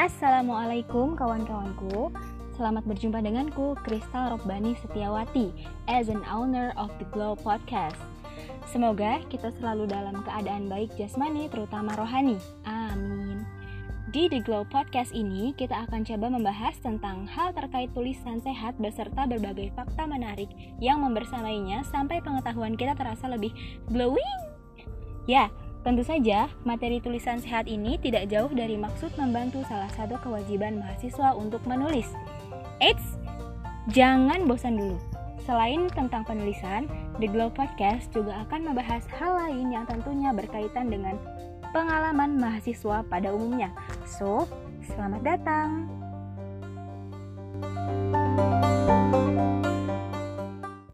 Assalamualaikum kawan-kawanku. Selamat berjumpa denganku, Kristal Robbani Setiawati As an owner of the Glow Podcast. Semoga kita selalu dalam keadaan baik jasmani terutama rohani. Amin. Di The Glow Podcast ini, kita akan coba membahas tentang hal terkait tulisan sehat beserta berbagai fakta menarik yang membersamainya sampai pengetahuan kita terasa lebih glowing. Ya, tentu saja materi tulisan sehat ini tidak jauh dari maksud membantu salah satu kewajiban mahasiswa untuk menulis. Eits, jangan bosan dulu. Selain tentang penulisan, The Glow Podcast juga akan membahas hal lain yang tentunya berkaitan dengan pengalaman mahasiswa pada umumnya. So, selamat datang.